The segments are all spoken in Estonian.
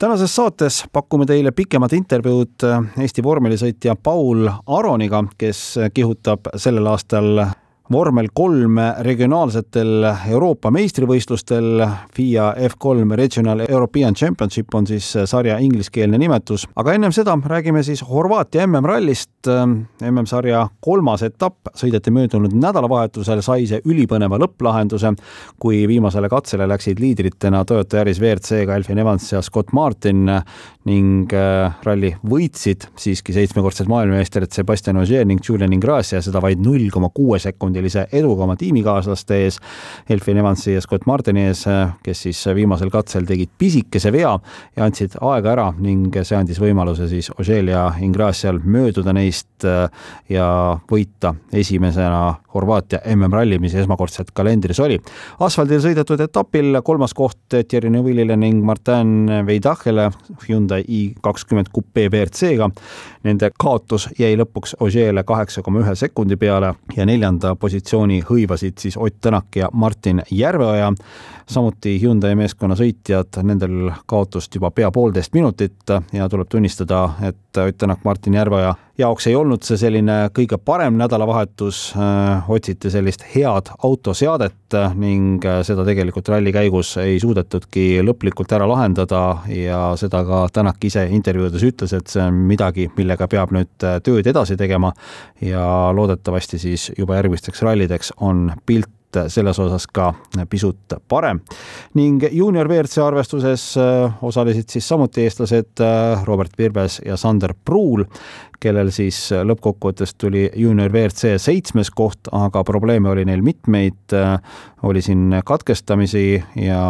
tänases saates pakume teile pikemat intervjuud Eesti vormelisõitja Paul Aroniga, kes kihutab sellel aastal vormel kolm regionaalsetel Euroopa meistrivõistlustel. FIA F3 Regional European Championship on siis sarja ingliskeelne nimetus, aga ennem seda räägime siis Horvaatia MM-rallist. MM-sarja kolmas etapp sõideti möödunud nädalavahetusel, sai see ülipõneva lõpplahenduse, kui viimasele katsele läksid liidritena Toyota Yaris WRC-ga Elfin Evans ja Scott Martin ning äh, ralli võitsid siiski seitsmekordsed maailmameistrid Sebastian Ogier ning Julian Ingrassia, seda vaid null koma kuue sekundilise eduga oma tiimikaaslaste ees, Elfin Evansi ja Scott Martini ees, kes siis viimasel katsel tegid pisikese vea ja andsid aega ära ning see andis võimaluse siis Ogier ja Ingrassial mööduda neist äh, ja võita esimesena Horvaatia MM-ralli, mis esmakordselt kalendris oli. asfaldil sõidetud etapil kolmas koht Thierry Neuvillile ning Martin Veidachele Hyundai i kakskümmend kupe WRC-ga. Nende kaotus jäi lõpuks Ožeele kaheksa koma ühe sekundi peale ja neljanda positsiooni hõivasid siis Ott Tänak ja Martin Järveoja. samuti Hyundai meeskonna sõitjad, nendel kaotust juba pea poolteist minutit ja tuleb tunnistada, et Ott Tänak, Martin Järveoja jaoks ei olnud see selline kõige parem nädalavahetus, äh, otsiti sellist head autoseadet ning äh, seda tegelikult ralli käigus ei suudetudki lõplikult ära lahendada ja seda ka Tänak ise intervjuudes ütles, et see on midagi, millega peab nüüd äh, tööd edasi tegema ja loodetavasti siis juba järgmisteks rallideks on pilt selles osas ka pisut parem. ning juunior WRC arvestuses osalesid siis samuti eestlased Robert Virbes ja Sander Pruul kellel siis lõppkokkuvõttes tuli juunior WRC seitsmes koht, aga probleeme oli neil mitmeid, oli siin katkestamisi ja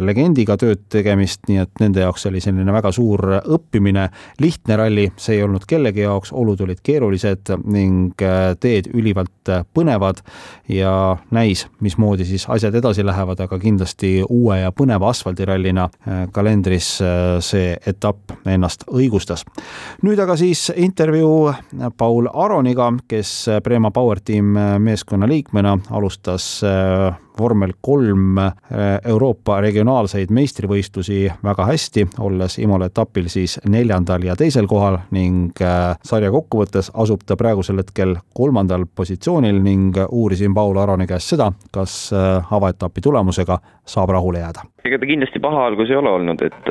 legendiga tööd tegemist, nii et nende jaoks oli selline väga suur õppimine. lihtne ralli, see ei olnud kellegi jaoks, olud olid keerulised ning teed ülivalt põnevad ja näis, mismoodi siis asjad edasi lähevad, aga kindlasti uue ja põneva asfaldirallina kalendris see etapp ennast õigustas. nüüd aga siis intervjuu intervjuu Paul Aroniga, kes Prema Power Team meeskonna liikmena alustas äh, vormel kolm äh, Euroopa regionaalseid meistrivõistlusi väga hästi, olles Imola etapil siis neljandal ja teisel kohal ning äh, sarja kokkuvõttes asub ta praegusel hetkel kolmandal positsioonil ning uurisin Paul Aroni käest seda, kas avaetapi tulemusega saab rahule jääda ega ta kindlasti paha algus ei ole olnud, et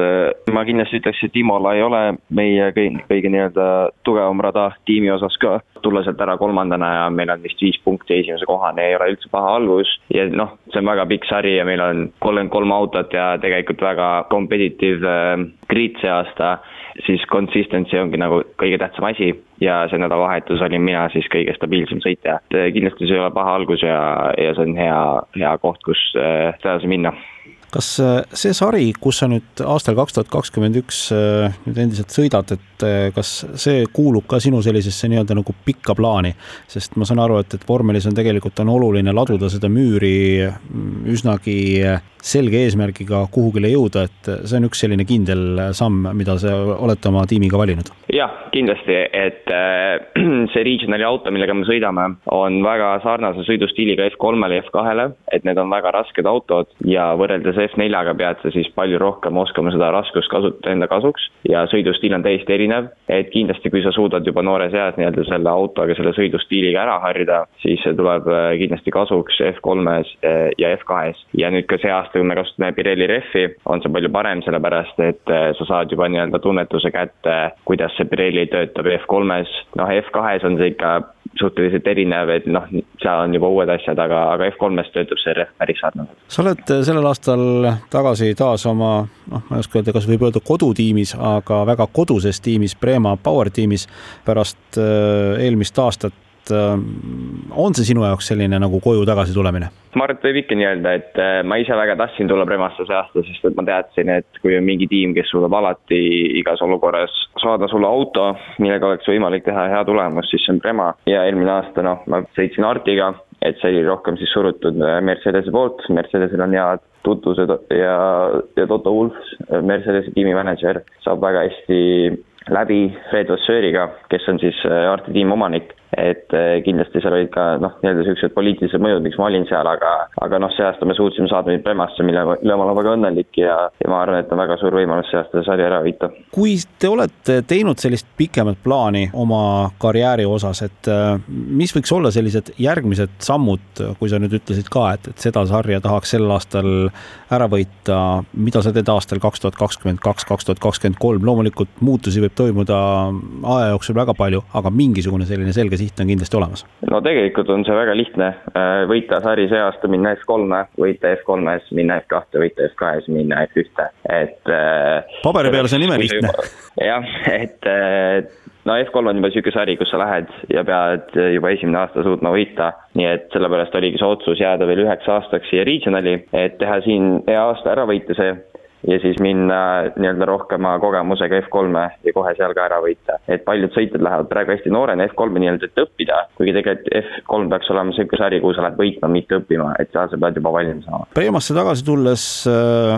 ma kindlasti ütleks, et Imola ei ole meie kõige, kõige nii-öelda tugevam rada tiimi osas ka. Tulla sealt ära kolmandana ja meil on vist viis punkti esimese kohani, ei ole üldse paha algus. Ja noh, see on väga pikk sari ja meil on kolmkümmend kolm autot ja tegelikult väga competitive äh, grid see aasta. Siis consistency ongi nagu kõige tähtsam asi ja see nädalavahetus olin mina siis kõige stabiilsem sõitja. äh, kindlasti see ei ole paha algus ja, ja see on hea, hea koht, kus edasi minna kas äh, see sari, kus sa nüüd aastal kaks tuhat kakskümmend üks äh, nüüd endiselt sõidad, et äh, kas see kuulub ka sinu sellisesse nii-öelda nagu pikka plaani? sest ma saan aru, et, et vormelis on tegelikult on oluline laduda seda müüri mm, üsnagi selge eesmärgiga kuhugile jõuda, et see on üks selline kindel samm, mida sa olete oma tiimiga valinud? jah, kindlasti, et äh, see regionali auto, millega me sõidame, on väga sarnase sõidustiiliga F3-le ja F2-le, et need on väga rasked autod ja võrreldes F4-ga pead sa siis palju rohkem oskama seda raskust kasutada enda kasuks ja sõidustiil on täiesti erinev, et kindlasti, kui sa suudad juba noores eas nii-öelda selle autoga, selle sõidustiiliga ära harjuda, siis see tuleb äh, kindlasti kasuks F3-s äh, ja F2-s ja nüüd ka see aasta kui me kasutame Pirelli rehvi, on see palju parem, sellepärast et äh, sa saad juba nii-öelda tunnetuse kätte, kuidas see Pirelli töötab F3-s, noh F2-s on see ikka suhteliselt erinev, et noh, seal on juba uued asjad, aga, aga F3-s töötab see rehv päris sarnaselt. sa oled äh, sellel aastal tagasi taas oma noh, ma ei oska öelda, kas võib öelda kodutiimis, aga väga koduses tiimis, Prema Power tiimis pärast äh, eelmist aastat et on see sinu jaoks selline nagu koju tagasi tulemine? ma arvan, et võib ikka nii öelda, et ma ise väga tahtsin tulla Premasse see aasta, sest et ma teadsin, et kui on mingi tiim, kes suudab alati igas olukorras saada sulle auto, millega oleks võimalik teha hea tulemus, siis see on Prema. Ja eelmine aasta noh, ma sõitsin Artiga et see oli rohkem siis surutud äh, Mercedese poolt, Mercedesel on head tutvused ja, ja Toto Wolf, Mercedese tiimimänedžer, saab väga hästi läbi Fred Vassööriga, kes on siis äh, Arti tiimomanik et eh, kindlasti seal olid ka noh, nii-öelda niisugused poliitilised mõjud, miks ma olin seal, aga, aga noh, see aasta me suutsime saada mind Premasse, mille üle ma olen väga õnnelik ja, ja ma arvan, et on väga suur võimalus see aasta sari ära võita. kui te olete teinud sellist pikemat plaani oma karjääri osas, et eh, mis võiks olla sellised järgmised sammud, kui sa nüüd ütlesid ka, et, et seda sarja tahaks sel aastal ära võita, mida sa teed aastal kaks tuhat kakskümmend kaks, kaks tuhat kakskümmend kolm, loomulikult muutusi võib toimuda aja jooksul väga palju, aga mingisugune selline selge selge siht on kindlasti olemas? no tegelikult on see väga lihtne, äh, võita sari see aasta, minna F3-e, võita F3-s, minna F2-e, võita F2-s, minna F1-e, et. Äh, paberi peal see on imelihtne. jah, et no F3 on juba niisugune sari, kus sa lähed ja pead juba esimene aasta suutma võita, nii et sellepärast oligi see otsus jääda veel üheks aastaks siia regionali, et teha siin hea aasta ära võita see ja siis minna nii-öelda rohkema kogemusega F3-e ja kohe seal ka ära võita. et paljud sõitjad lähevad praegu hästi noorena F3-e nii-öelda, et õppida, kuigi tegelikult F3 peaks olema niisugune sari, kuhu sa lähed võitma, mitte õppima, et seal sa pead juba valmis saama. Premasse tagasi tulles äh,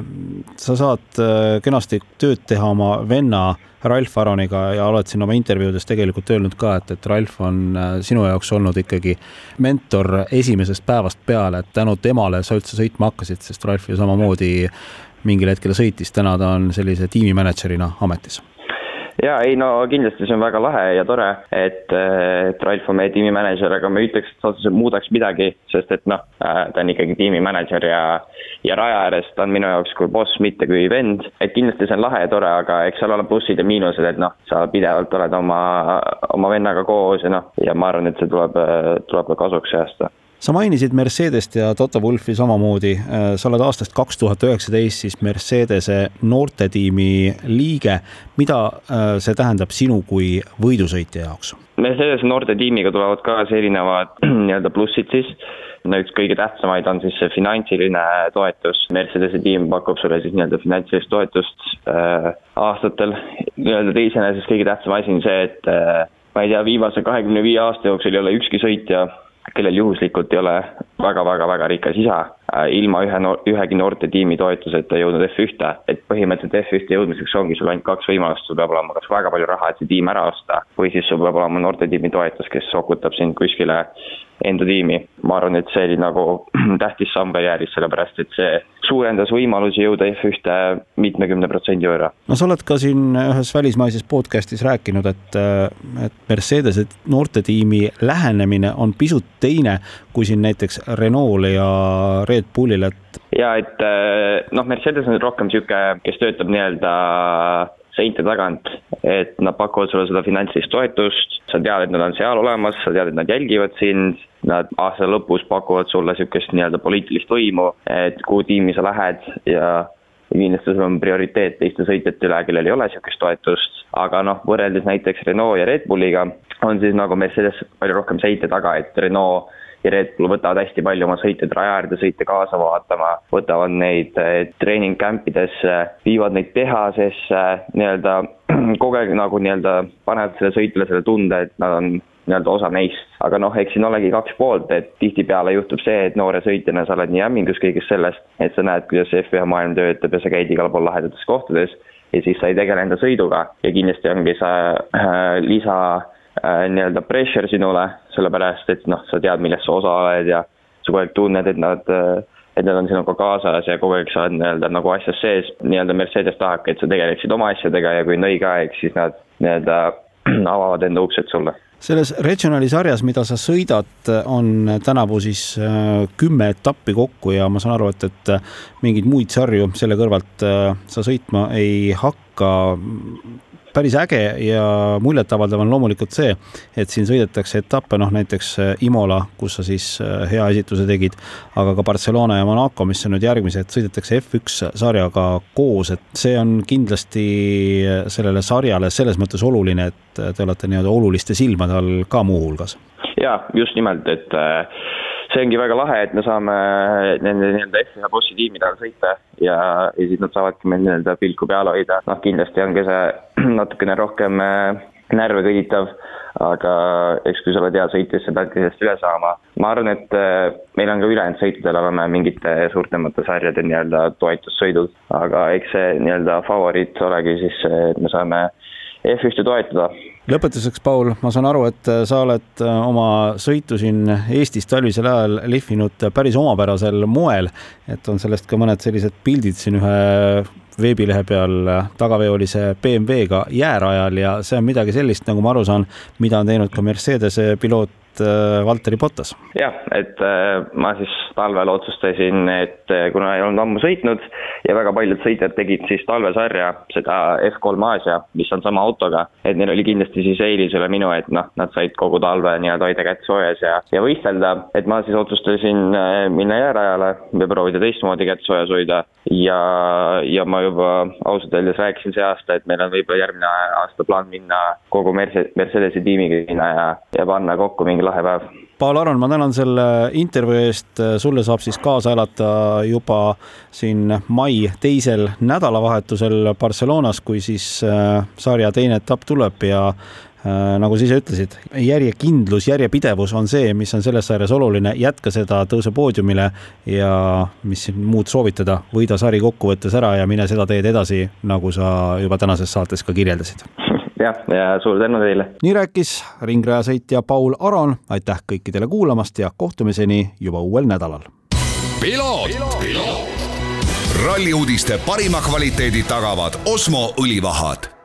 sa saad äh, kenasti tööd teha oma venna Ralf Aroniga ja oled siin oma intervjuudes tegelikult öelnud ka, et, et Ralf on äh, sinu jaoks olnud ikkagi mentor esimesest päevast peale, et tänu temale sa üldse sõitma hakkasid, sest Ralf ju samamoodi mingil hetkel sõitis, täna ta on sellise tiimimänedžerina ametis ja ei no kindlasti see on väga lahe ja tore, et, et Ralf on meie tiimimänedžer, aga ma ei ütleks, et otseselt muudaks midagi, sest et noh, ta on ikkagi tiimimänedžer ja ja raja ääres ta on minu jaoks kui boss, mitte kui vend. et kindlasti see on lahe ja tore, aga eks seal ole plussid ja miinused, et noh, sa pidevalt oled oma, oma vennaga koos ja noh, ja ma arvan, et see tuleb, tuleb ka kasuks see aasta sa mainisid Mercedest ja Toto Wolfi samamoodi, sa oled aastast kaks tuhat üheksateist siis Mercedese noortetiimi liige. mida äh, see tähendab sinu kui võidusõitja jaoks? Mercedese noortetiimiga tulevad kaasa erinevad nii-öelda plussid siis no üks kõige tähtsamaid on siis see finantsiline toetus. Mercedese tiim pakub sulle siis nii-öelda finantsilist toetust äh, aastatel. nii-öelda teisena siis kõige tähtsam asi on see, et äh, ma ei tea, viimase kahekümne viie aasta jooksul ei ole ükski sõitja kellel juhuslikult ei ole väga-väga-väga rikas isa, äh, ilma ühe noor, ühegi noortetiimi toetuseta jõudnud F1-te, et põhimõtteliselt F1-te jõudmiseks ongi sul ainult kaks võimalust, sul peab olema kas väga palju raha, et see tiim ära osta, või siis sul peab olema noortetiimi toetus, kes sokutab sind kuskile enda tiimi. ma arvan, et see oli nagu tähtis samm karjääris, sellepärast et see suurendas võimalusi jõuda F1-te mitmekümne protsendi võrra. no sa oled ka siin ühes välismaises podcast'is rääkinud, et, et Mercedese noortetiimi lähenemine on pisut teine kui siin näiteks Renault'le ja Red Bullil, et. ja et noh, Mercedes on rohkem niisugune, kes töötab nii-öelda seinte tagant, et nad pakuvad sulle seda finantsilist toetust, sa tead, et nad on seal olemas, sa tead, et nad jälgivad sind, nad aasta lõpus pakuvad sulle niisugust nii-öelda poliitilist võimu, et kuhu tiimi sa lähed ja kindlasti sul on prioriteet teiste sõitjate üle, kellel ei ole niisugust toetust, aga noh, võrreldes näiteks Renault ja Red Bulliga on siis nagu Mercedes palju rohkem seinte taga, et Renault ja Red Bull võtavad hästi palju oma sõitjaid raja äärde sõite kaasa vaatama, võtavad neid eh, treening camp idesse, viivad neid tehasesse, nii-öelda kogu aeg nagu nii-öelda panevad selle sõitjale selle tunde, et nad on nii-öelda osa neist. aga noh, eks siin olegi kaks poolt, et tihtipeale juhtub see, et noore sõitjana sa oled nii hämmingus kõigest sellest, et sa näed, kuidas F1 maailm töötab ja sa käid igal pool lahedates kohtades ja siis sa ei tegele enda sõiduga ja kindlasti ongi see äh, lisa Äh, nii-öelda pressure sinule, sellepärast et noh, sa tead, millest sa osa oled ja sa kogu aeg tunned, et nad, äh, et nad on sinuga kaasas ja kogu aeg sa oled nii-öelda nagu asjas sees. nii-öelda Mercedes tahabki, et sa tegeleksid oma asjadega ja kui on õige aeg, siis nad nii-öelda avavad enda uksed sulle selles Regionali sarjas, mida sa sõidad, on tänavu siis äh, kümme etappi kokku ja ma saan aru, et, et mingeid muid sarju selle kõrvalt sa sõitma ei hakka päris äge ja muljetavaldav on loomulikult see, et siin sõidetakse etappe, noh näiteks äh, Imola, kus sa siis äh, hea esituse tegid, aga ka Barcelona ja Monaco, mis on nüüd järgmised, sõidetakse F1 sarjaga koos, et see on kindlasti sellele sarjale selles mõttes oluline, et te olete nii-öelda oluliste silmade all ka muuhulgas. Jaa, just nimelt, et äh, see ongi väga lahe, et me saame nende nii-öelda F1 bossi tiimide all sõita ja, ja siis nad saavadki meil nii-öelda pilku peal hoida, noh kindlasti ongi see natukene rohkem äh, närve kõditav, aga eks kui sa oled hea sõitja, siis sa peadki sellest üle saama. ma arvan, et äh, meil on ka ülejäänud sõitudel oleme mingite suurtemate sarjade nii-öelda toetussõidud, aga eks see nii-öelda favoriit olegi siis see, et me saame F1-e toetada lõpetuseks, Paul, ma saan aru, et sa oled äh, oma sõitu siin Eestis talvisel ajal lihvinud päris omapärasel moel, et on sellest ka mõned sellised pildid siin ühe veebilehe peal tagaveolise BMW-ga jäärajal ja see on midagi sellist, nagu ma aru saan, mida on teinud ka Mercedese piloot Äh, Valteri Potas. jah, et äh, ma siis talvel otsustasin, et äh, kuna ei olnud ammu sõitnud ja väga paljud sõitjad tegid siis talvesarja, seda F3 Aasia, mis on sama autoga, et neil oli kindlasti siis eelis üle minu, et noh, nad said kogu talve nii-öelda hoida kätt soojas ja, ja võistelda, et ma siis otsustasin minna jäärajale ja proovida teistmoodi kätt soojas hoida ja, ja ma juba ausalt öeldes rääkisin see aasta, et meil on võib-olla järgmine aasta plaan minna kogu Merce-, Mercedese tiimiga sinna ja, ja panna kokku mingi lahe päev. Paul Aron, ma tänan selle intervjuu eest, sulle saab siis kaasa elada juba siin mai teisel nädalavahetusel Barcelonas, kui siis äh, sarja teine etapp tuleb ja äh, nagu sa ise ütlesid, järjekindlus, järjepidevus on see, mis on selles sarjas oluline, jätka seda, tõuse poodiumile ja mis siin muud soovitada, võida sari kokkuvõttes ära ja mine seda teed edasi, nagu sa juba tänases saates ka kirjeldasid jah, ja suur tänu teile. nii rääkis ringrajasõitja Paul Aron, aitäh kõikidele kuulamast ja kohtumiseni juba uuel nädalal. ralli uudiste parima kvaliteedi tagavad Osmo õlivahad